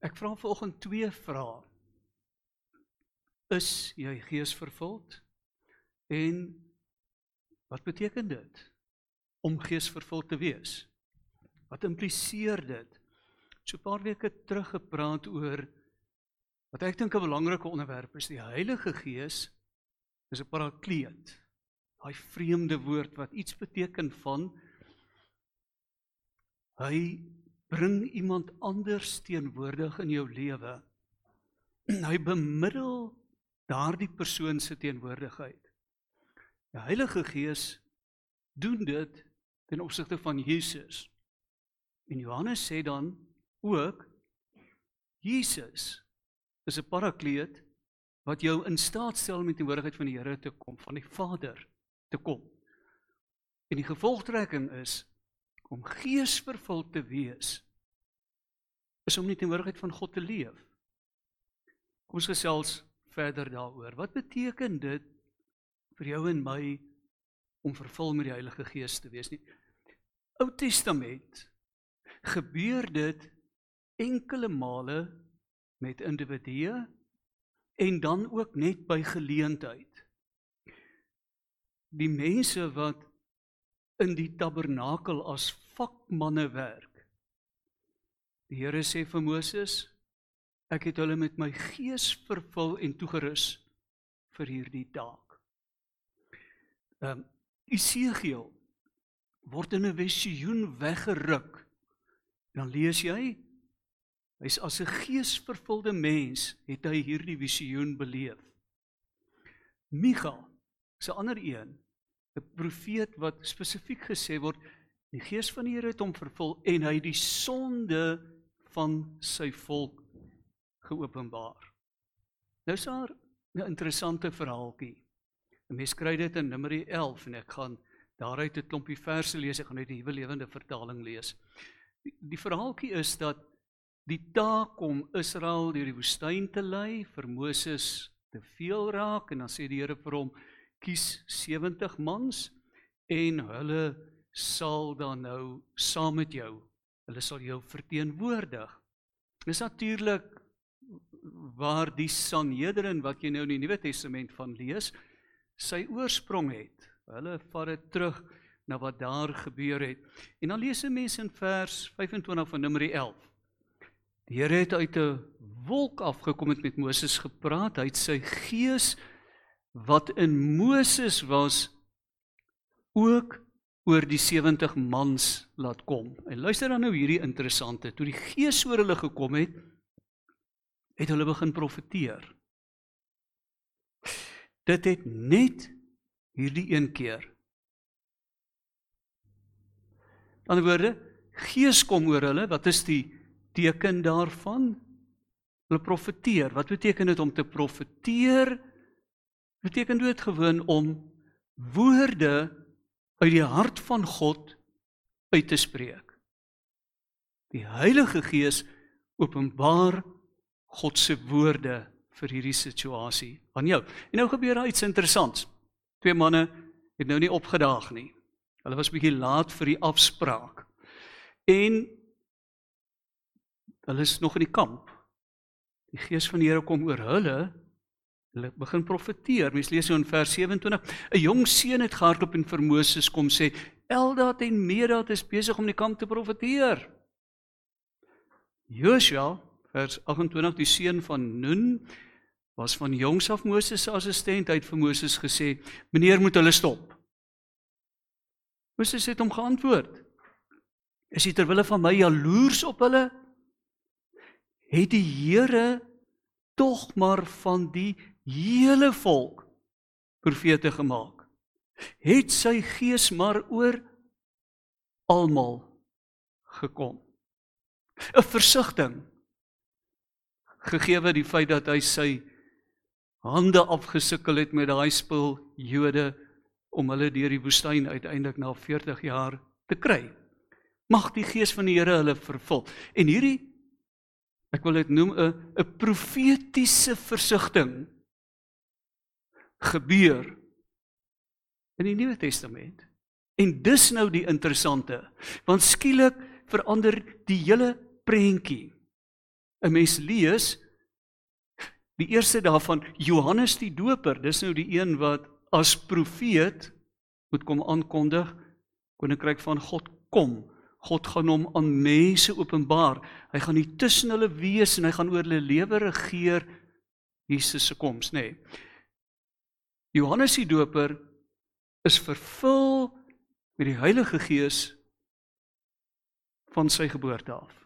Ek vra vanoggend twee vrae. Is jy geesvervuld? En wat beteken dit om geesvervuld te wees? Wat impliseer dit? So 'n paar weke terug gepraat oor wat ek dink 'n belangrike onderwerp is, die Heilige Gees is 'n parakleet. Daai vreemde woord wat iets beteken van hy bring iemand anders teenwoordig in jou lewe. Hy bemiddel daardie persoon se teenwoordigheid. Die Heilige Gees doen dit ten opsigte van Jesus. En Johannes sê dan ook Jesus is 'n parakleet wat jou in staat stel om in die teenwoordigheid van die Here te kom, van die Vader te kom. En die gevolgtrekking is om geesvervuld te wees is om in die teenwoordigheid van God te leef. Kom ons gesels verder daaroor. Wat beteken dit vir jou en my om vervul met die Heilige Gees te wees nie? Ou Testament gebeur dit enkele male met individue en dan ook net by geleentheid. Die mense wat in die tabernakel as vakmanne werk. Die Here sê vir Moses, ek het hulle met my gees vervul en toegerus vir hierdie taak. Ehm um, Isegiel word in 'n visioen weggeruk. Dan lees jy hy's as 'n geesvervulde mens het hy hierdie visioen beleef. Micha, 'n ander een, 'n profeet wat spesifiek gesê word die gees van die Here het hom vervul en hy die sonde van sy volk geopenbaar. Nou is daar 'n interessante verhaaltjie. 'n Mens kry dit in Numeri 11 en ek gaan daaruit 'n klompie verse lees. Ek gaan uit die Nuwe Lewende Vertaling lees. Die, die verhaaltjie is dat die taak om Israel deur die woestyn te lei vir Moses te veel raak en dan sê die Here vir hom kies 70 mans en hulle sal dan nou saam met jou hulle sal jou verteenwoordig. Dis natuurlik waar die Sanhedrin wat jy nou in die Nuwe Testament van lees, sy oorsprong het. Hulle vat dit terug na wat daar gebeur het. En dan lees 'n mens in vers 25 van Numeri 11. Die Here het uit 'n wolk afgekom het met Moses gepraat. Hy het sy gees wat in Moses was ook oor die 70 mans laat kom. En luister dan nou hierdie interessante. Toe die Gees oor hulle gekom het, het hulle begin profeteer. Dit het net hierdie een keer. Aan die woorde, Gees kom oor hulle. Wat is die teken daarvan? Hulle profeteer. Wat beteken dit om te profeteer? Beteken dit gewoon om woorde uit die hart van God uit te spreek. Die Heilige Gees openbaar God se woorde vir hierdie situasie aan jou. En nou gebeur daar iets interessants. Twee manne het nou nie opgedaag nie. Hulle was bietjie laat vir die afspraak. En hulle is nog in die kamp. Die Gees van die Here kom oor hulle Hulle begin profeteer. Mens lees so in vers 27. 'n Jong seun het gehardloop en vir Moses kom sê: "Eldad en Medad is besig om die kamp te profeteer." Josua, vers 28, die seun van Nun, was van jongs af Moses se assistent. Hy het vir Moses gesê: "Meneer, moet hulle stop." Moses het hom geantwoord: "Is jy terwille van my jaloers op hulle? Het die Here tog maar van die hele volk profete gemaak. Het sy gees maar oor almal gekom. 'n Versigtiging gegee die feit dat hy sy hande afgesukkel het met daai spul Jode om hulle deur die woestyn uiteindelik na 40 jaar te kry. Mag die gees van die Here hulle vervul. En hierdie ek wil dit noem 'n 'n profetiese versigtiging gebeur in die Nuwe Testament. En dis nou die interessante, want skielik verander die hele prentjie. 'n mens lees die eerste daarvan Johannes die Doper, dis nou die een wat as profeet moet kom aankondig koninkryk van God kom. God gaan hom aan mense openbaar. Hy gaan nie tussen hulle wees en hy gaan oor hulle lewe regeer Jesus se koms, nê. Nee. Johannes die Doper is vervul met die Heilige Gees van sy geboorte af.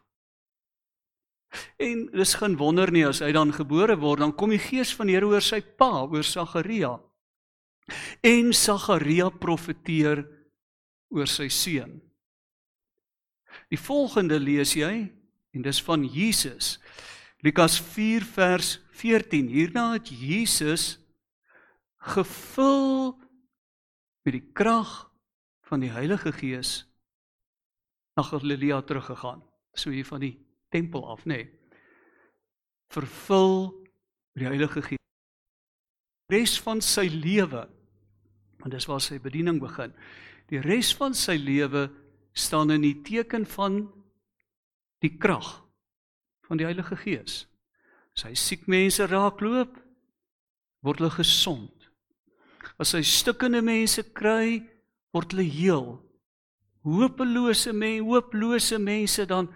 En dis geen wonder nie as hy dan gebore word, dan kom die Gees van die Here oor sy pa, oor Sagaria. En Sagaria profeteer oor sy seun. Die volgende lees jy en dis van Jesus. Lukas 4 vers 14. Hierna het Jesus gevul met die krag van die Heilige Gees na Galilea teruggegaan. So hier van die tempel af, nê. Nee. Vervul met die Heilige Gees. Res van sy lewe want dis waar sy bediening begin. Die res van sy lewe staan in die teken van die krag van die Heilige Gees. As hy siek mense raakloop, word hulle gesond. As hy stukkende mense kry, word hulle heel. Hopelose mense, hooplose mense dan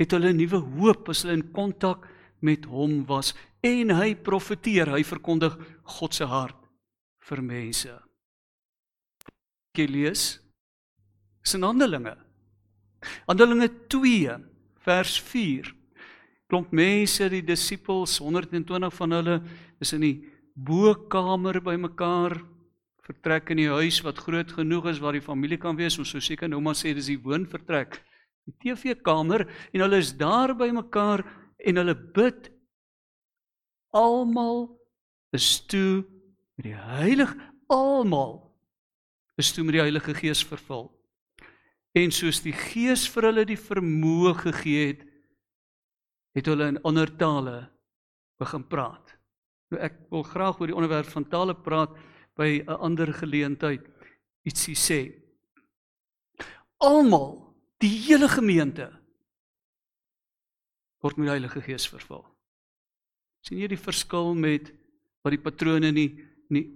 het hulle nuwe hoop as hulle in kontak met hom was en hy profeteer, hy verkondig God se hart vir mense. Jy lees sin Handelinge. Handelinge 2 vers 4. Klomp mense, die disippels, 120 van hulle is in die bokkamer bymekaar vertrek in die huis wat groot genoeg is waar die familie kan wees. Ons sou seker nou maar sê dis die woonvertrek die TV-kamer en hulle is daar by mekaar en hulle bid almal is toe met die heilige almal is toe met die Heilige Gees vervul. En soos die Gees vir hulle die vermoë gegee het, het hulle in ander tale begin praat. Nou ek wil graag oor die onderwerp van tale praat by 'n ander geleentheid ietsie sê. Almal Die hele gemeente word met die Heilige Gees vervul. sien jy die verskil met wat die patrone in die, in die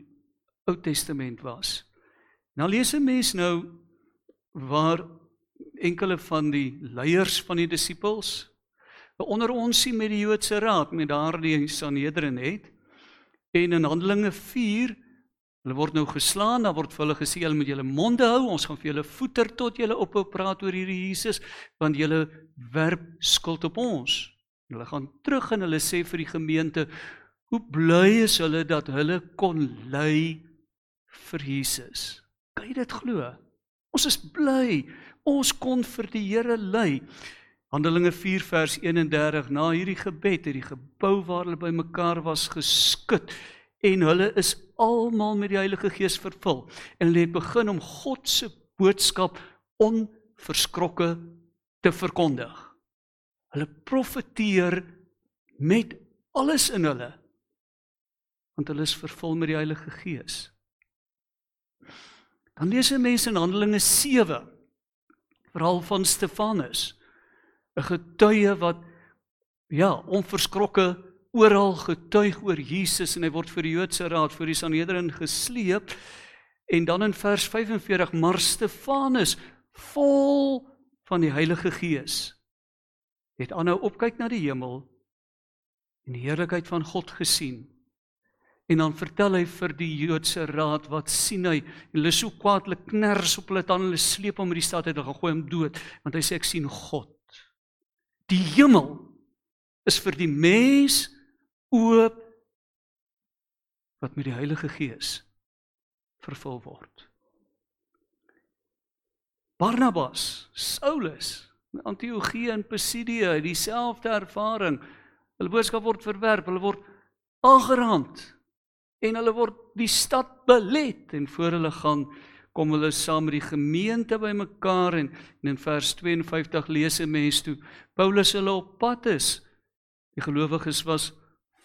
Ou Testament was? Nou lees 'n mens nou waar enkele van die leiers van die disippels onder ons sien met die Joodse raad met daardie Sanhedrin het en in Handelinge Hulle word nou geslaan, dan word vir hulle gesê julle moet julle monde hou. Ons gaan vir julle voeter tot julle ophou praat oor hierdie Jesus, want julle werp skuld op ons. Hulle gaan terug en hulle sê vir die gemeente, hoe bly is hulle dat hulle kon ly vir Jesus. Kan jy dit glo? Ons is bly. Ons kon vir die Here ly. Handelinge 4 vers 31 na hierdie gebed het die gebou waar hulle bymekaar was geskud en hulle is almal met die Heilige Gees vervul en hulle het begin om God se boodskap onverskrokke te verkondig. Hulle profeteer met alles in hulle want hulle is vervul met die Heilige Gees. Dan lees jy mense in Handelinge 7 verhaal van Stefanus 'n getuie wat ja, onverskrokke oral getuig oor Jesus en hy word vir die Joodse raad vir die Sanhedrin gesleep. En dan in vers 45 maar Stefanus vol van die Heilige Gees het aanhou opkyk na die hemel en die heerlikheid van God gesien. En dan vertel hy vir die Joodse raad wat sien hy en hulle so kwaad hulle kners op hulle tande hulle sleep hom uit die stad uit en gooi hom dood. Want hy sê ek sien God. Die hemel is vir die mens oop wat met die Heilige Gees vervul word. Barnabas, Saulus, Antiochië en Pisidia het dieselfde ervaring. Hulle boodskap word verwerp, hulle word aangerand en hulle word die stad belet en voor hulle gaan kom hulle saam met die gemeente bymekaar en, en in vers 52 lees 'n mens toe Paulus hulle op pad is. Die gelowiges was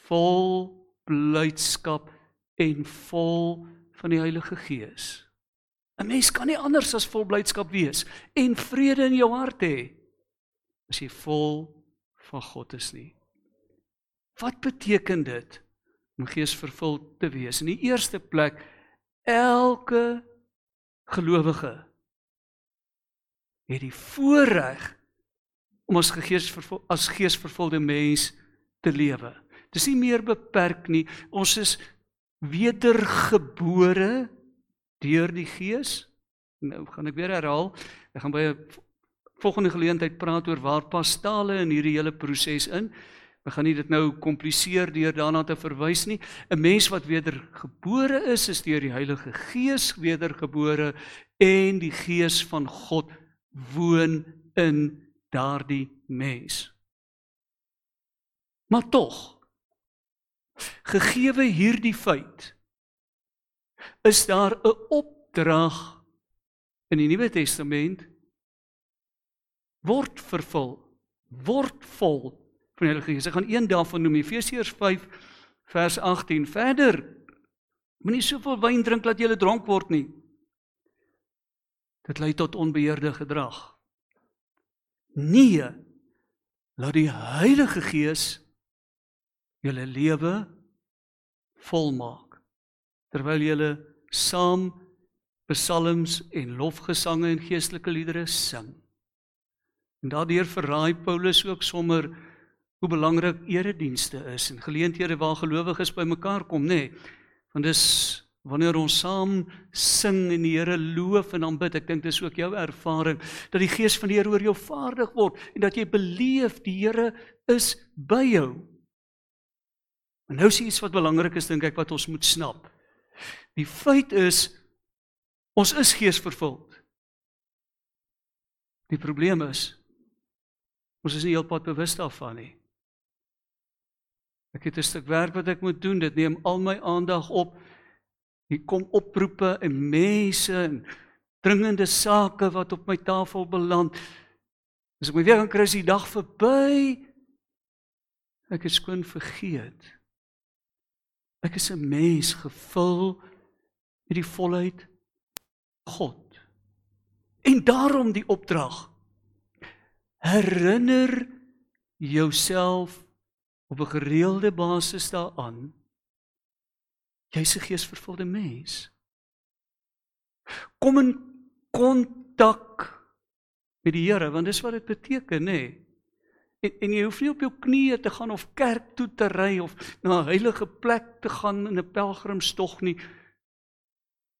vol blydskap en vol van die Heilige Gees. 'n Mens kan nie anders as vol blydskap wees en vrede in jou hart hê as jy vol van God is nie. wat beteken dit om geesvervuld te wees? In die eerste plek elke gelowige het die voorreg om as geesvervul as geesvervulde mens te lewe. Dis nie meer beperk nie. Ons is wedergebore deur die Gees. Nou gaan ek weer herhaal. Ek gaan by 'n volgende geleentheid praat oor waar pas tale in hierdie hele proses in. Ek gaan nie dit nou kompliseer deur daarna te verwys nie. 'n Mens wat wedergebore is, is deur die Heilige Gees wedergebore en die Gees van God woon in daardie mens. Maar tog gegeewe hierdie feit is daar 'n opdrag in die Nuwe Testament word vervul word vol van die Heilige Gees. Ek gaan een daarvan noem Efesiërs 5 vers 18. Verder moenie soveel wyn drink dat jy dronk word nie. Dit lei tot onbeheerde gedrag. Nee. Laat die Heilige Gees julle lewe volmaak. Terwyl julle saam psalms en lofgesange en geestelike liedere sing. En daardeur verraai Paulus ook sommer hoe belangrik eredienste is en geleenthede waar gelowiges bymekaar kom, nê. Nee, want dis wanneer ons saam sing en die Here loof en aanbid. Ek dink dis ook jou ervaring dat die gees van die Here oor jou vaardig word en dat jy beleef die Here is by jou. Maar nou sien iets wat belangrik is dink ek wat ons moet snap. Die feit is ons is geesvervuld. Die probleem is ons is nie heelpad bewus daarvan nie. Ek het 'n stuk werk wat ek moet doen. Dit neem al my aandag op. Hier kom oproepe en mense en dringende sake wat op my tafel beland. As ek my weer gaan kry is die dag verby. Ek is skoon vergeet. Ek is 'n mens gevul met die volheid God. En daarom die opdrag. Herinner jouself op 'n gereelde basis daaraan Jy's 'n geesvervulde mens. Kom in kontak met die Here, want dis wat dit beteken, nê? En, en jy hoef nie op jou knieë te gaan of kerk toe te ry of na 'n heilige plek te gaan in 'n pelgrimstog nie.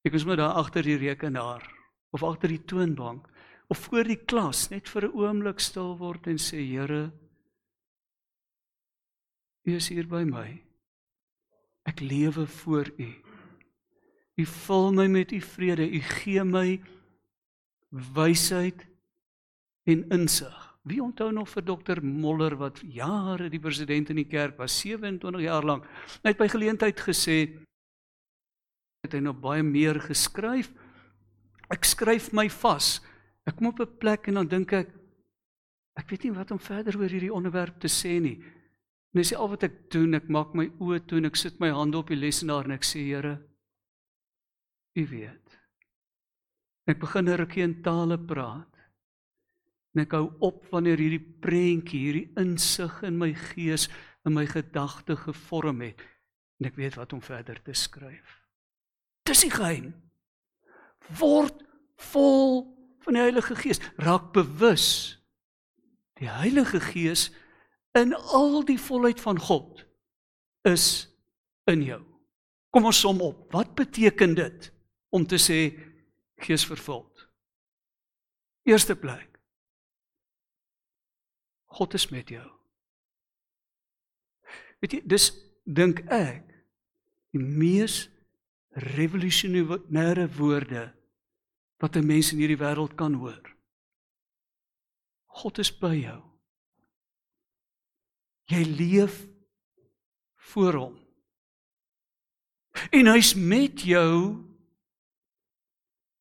Ek is maar daar agter die rekenaar of agter die toonbank of voor die klas net vir 'n oomblik stil word en sê Here, U is hier by my. Ek lewe voor U. U vul my met U vrede. U gee my wysheid en insig. Wie onthou nog vir dokter Moller wat jare die president in die kerk was, 27 jaar lank. Hy het by geleentheid gesê het hy nog baie meer geskryf. Ek skryf my vas. Ek kom op 'n plek en dan dink ek ek weet nie wat om verder oor hierdie onderwerp te sê nie. En dis al wat ek doen, ek maak my oë toe en ek sit my hande op die lesenaar en ek sê Here, U weet. Ek begin 'n rukkie in tale praat. En ek hou op wanneer hierdie prentjie, hierdie insig in my gees, in my gedagte gevorm het en ek weet wat om verder te skryf. Dis die geheim. Word vol van die Heilige Gees, raak bewus. Die Heilige Gees in al die volheid van God is in jou. Kom ons som op. Wat beteken dit om te sê gees vervuld? Eerste plek. God is met jou. Weet jy, dis dink ek die mees revolusionêre woorde wat 'n mens in hierdie wêreld kan hoor. God is by jou. Jy leef voor hom. En hy's met jou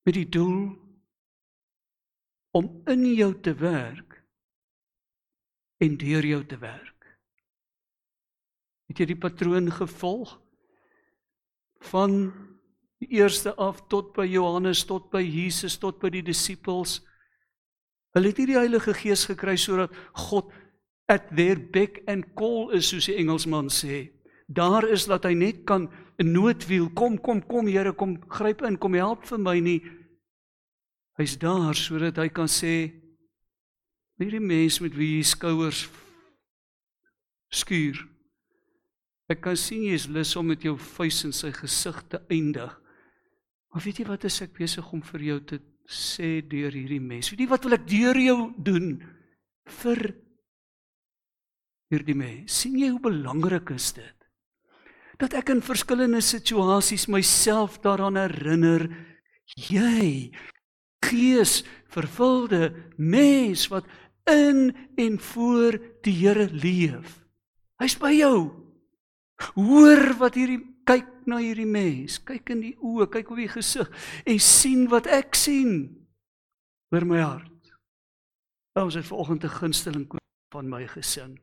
met die doel om in jou te werk en deur jou te werk. Het jy die patroon gevolg van die eerste af tot by Johannes tot by Jesus tot by die disippels? Hulle het nie die Heilige Gees gekry sodat God at their beck and call is soos die Engelsman sê. Daar is dat hy net kan 'n noodwiel kom kom kom Here kom gryp in kom help vir my nie. Hy's daar sodat hy kan sê hierdie mens met wie jy skouers skuur. Ek kan sien jy is lus om met jou vuis in sy gesig te eindig. Maar weet jy wat is ek besig om vir jou te sê deur hierdie mes? Weet jy wat wil ek deur jou doen vir hierdie mes? sien jy hoe belangrik is dit? Dat ek in verskillende situasies myself daaraan herinner, jy gees vervulde mens wat in en voor die Here leef. Hy's by jou. Hoor wat hierdie kyk na hierdie mens, kyk in die oë, kyk op die gesig en sien wat ek sien oor my hart. Ons het vanoggend 'n gunsteling van my gesing.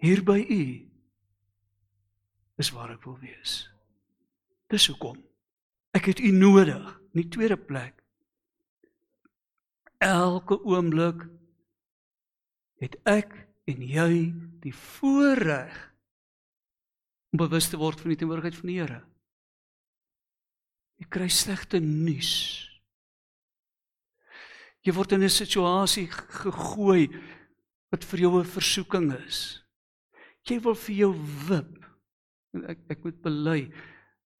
Hier by u is waar ek wil wees. Dis hoekom ek het u nodig, nie tweede plek. Elke oomblik het ek en jy die voorreg om bewus te word van die teenwoordigheid van die Here. Jy kry slegte nuus. Jy word in 'n situasie gegooi wat vir jou 'n versoeking is. Jy wil vir jou wip. Ek ek moet bely.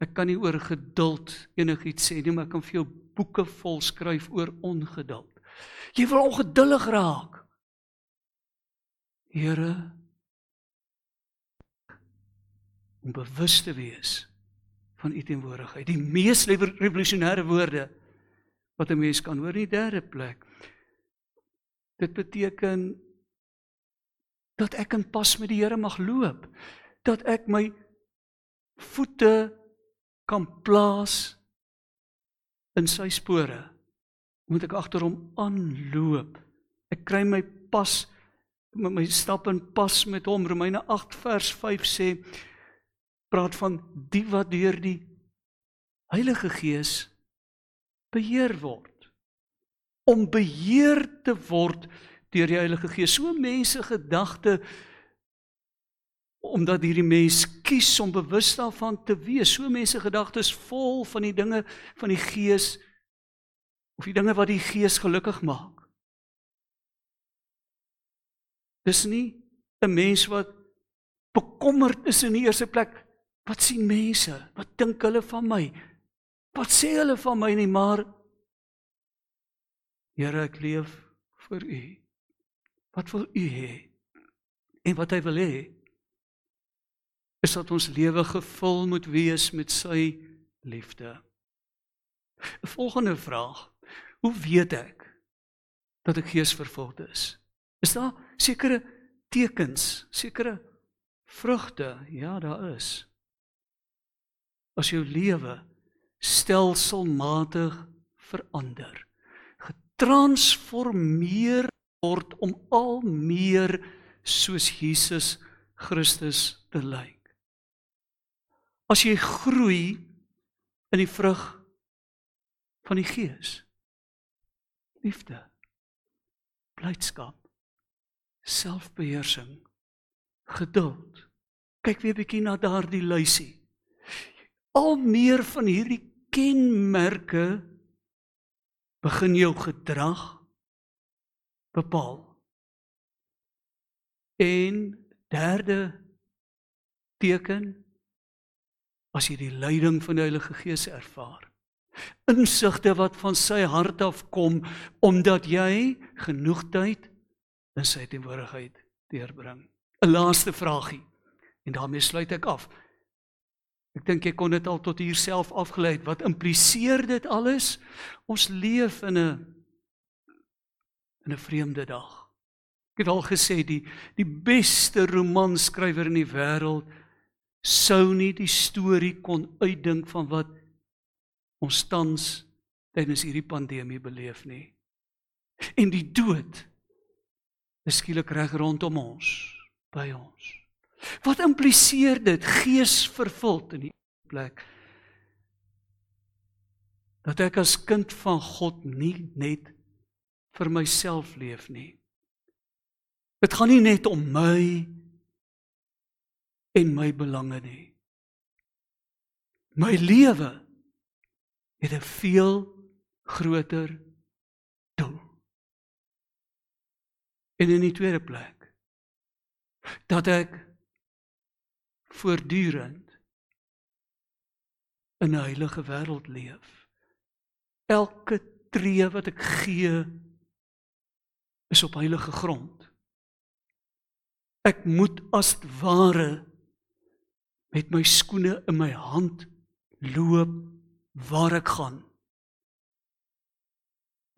Ek kan nie oor geduld enigiets sê nie, maar ek kan vir jou boeke vol skryf oor ongeduld. Jy wil ongeduldig raak. Here, om bewus te wees van u teenwoordigheid. Die mees revolusionêre woorde wat 'n mens kan hoor in die derde plek. Dit beteken dat ek in pas met die Here mag loop, dat ek my voete kan plaas in sy spore. Moet ek agter hom aanloop. Ek kry my pas met my stap in pas met hom. Romeine 8 vers 5 sê praat van die wat deur die Heilige Gees beheer word. Om beheer te word deur die Heilige Gees. So mense gedagte omdat hierdie mens kies om bewus daarvan te wees. So mense gedagtes vol van die dinge van die Gees of die dinge wat die Gees gelukkig maak. Dis nie 'n mens wat bekommerd is in die eerste plek Wat sien mense? Wat dink hulle van my? Wat sê hulle van my nie, maar Here, ek leef vir U. Wat wil U hê? En wat hy wil hê is dat ons lewe gevul moet wees met sy liefde. 'n Volgende vraag: Hoe weet ek dat ek geesvervuld is? Is daar sekere tekens, sekere vrugte? Ja, daar is as jou lewe stelselmatig verander getransformeer word om al meer soos Jesus Christus te lyk as jy groei in die vrug van die gees liefde blydskap selfbeheersing geduld kyk weer bietjie na daardie lysie al meer van hierdie kenmerke begin jou gedrag bepaal. En derde teken as jy die leiding van die Heilige Gees ervaar. Insigte wat van sy hart af kom omdat jy genoeg tyd in sy teenwoordigheid deurbring. 'n Laaste vragie en daarmee sluit ek af. Ek dink jy kon dit al tot hier self afgelei. Wat impliseer dit alles? Ons leef in 'n in 'n vreemde dag. Ek het al gesê die die beste romanskrywer in die wêreld sou nie die storie kon uitdink van wat ons tans tydens hierdie pandemie beleef nie. En die dood is skielik reg rondom ons, by ons. Wat impliseer dit gees vervuld in die plek? Dat ek as kind van God nie net vir myself leef nie. Dit gaan nie net om my en my belange nie. My lewe het 'n veel groter doel. En in die tweede plek dat ek voortdurend in 'n heilige wêreld leef. Elke tree wat ek gee is op heilige grond. Ek moet as ware met my skoene in my hand loop waar ek gaan.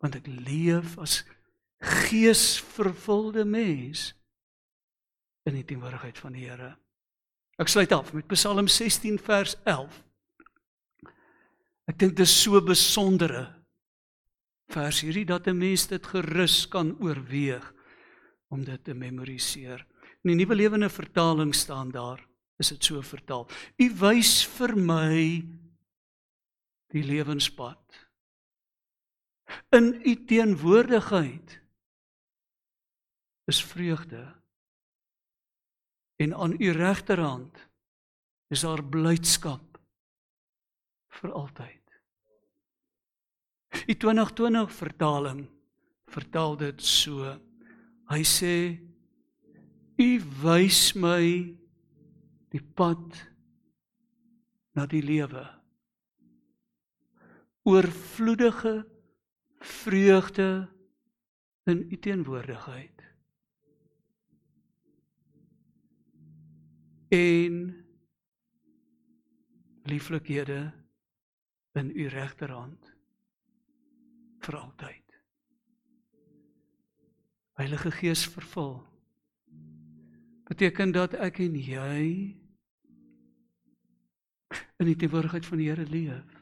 Want ek leef as geesvervulde mens in die teenwoordigheid van die Here. Ek sluit af met Psalm 16 vers 11. Ek dink dit is so besondere vers hierdie dat 'n mens dit gerus kan oorweeg om dit te memoriseer. In die Nuwe Lewende Vertaling staan daar, is dit so vertaal. U wys vir my die lewenspad. In u teenwoordigheid is vreugde. En aan u regterhand is daar blydskap vir altyd. Die 2020 vertaling vertaal dit so. Hy sê U wys my die pad na die lewe. Oorvloedige vreugde in U teenwoordigheid. En lieflikhede in U regterhand vir altyd. Heilige Gees vervul. Beteken dat ek en jy in die teenwoordigheid van die Here leef.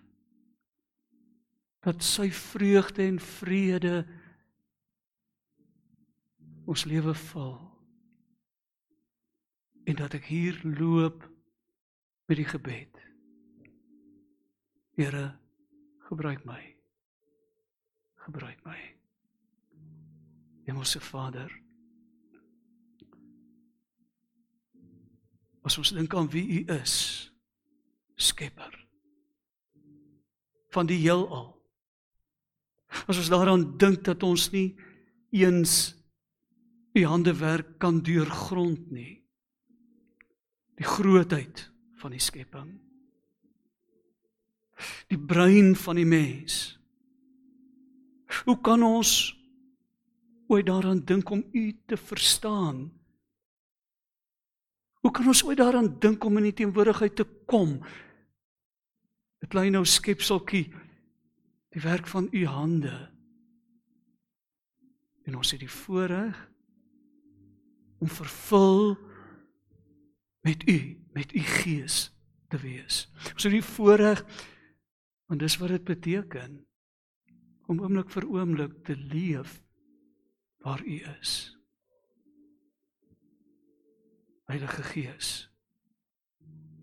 Dat sy vreugde en vrede ons lewe vul. En dat ek hier loop met die gebed. Here, gebruik my gebruik my. Hemelse Vader. As ons dink aan wie U is, Skepper van die heelal. As ons daaraan dink dat ons nie eens U hande werk kan deurgrond nie. Die grootheid van die skepping. Die brein van die mens. Hoe kan ons ooit daaraan dink om u te verstaan? Hoe kan ons ooit daaraan dink om in die teenwoordigheid te kom? 'n Klein ou skepseltjie die werk van u hande. En ons het die voorreg om vervul met u, met u gees te wees. Ons het die voorreg want dis wat dit beteken om oomblik vir oomblik te leef waar U is. Heilige Gees,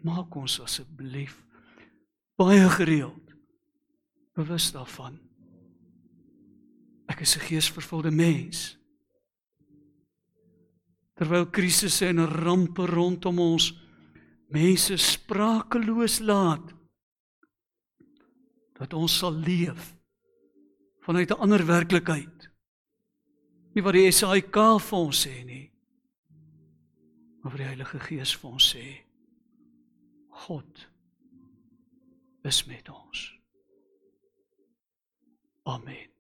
maak ons asseblief baie gereeld bewus daarvan. Ek is 'n geesvervulde mens. Terwyl krisisse en rampe rondom ons mense sprakeloos laat dat ons sal leef vanuit 'n ander werklikheid. Nie wat die SAIK vir ons sê nie. Maar wat die Heilige Gees vir ons sê. God is met ons. Amen.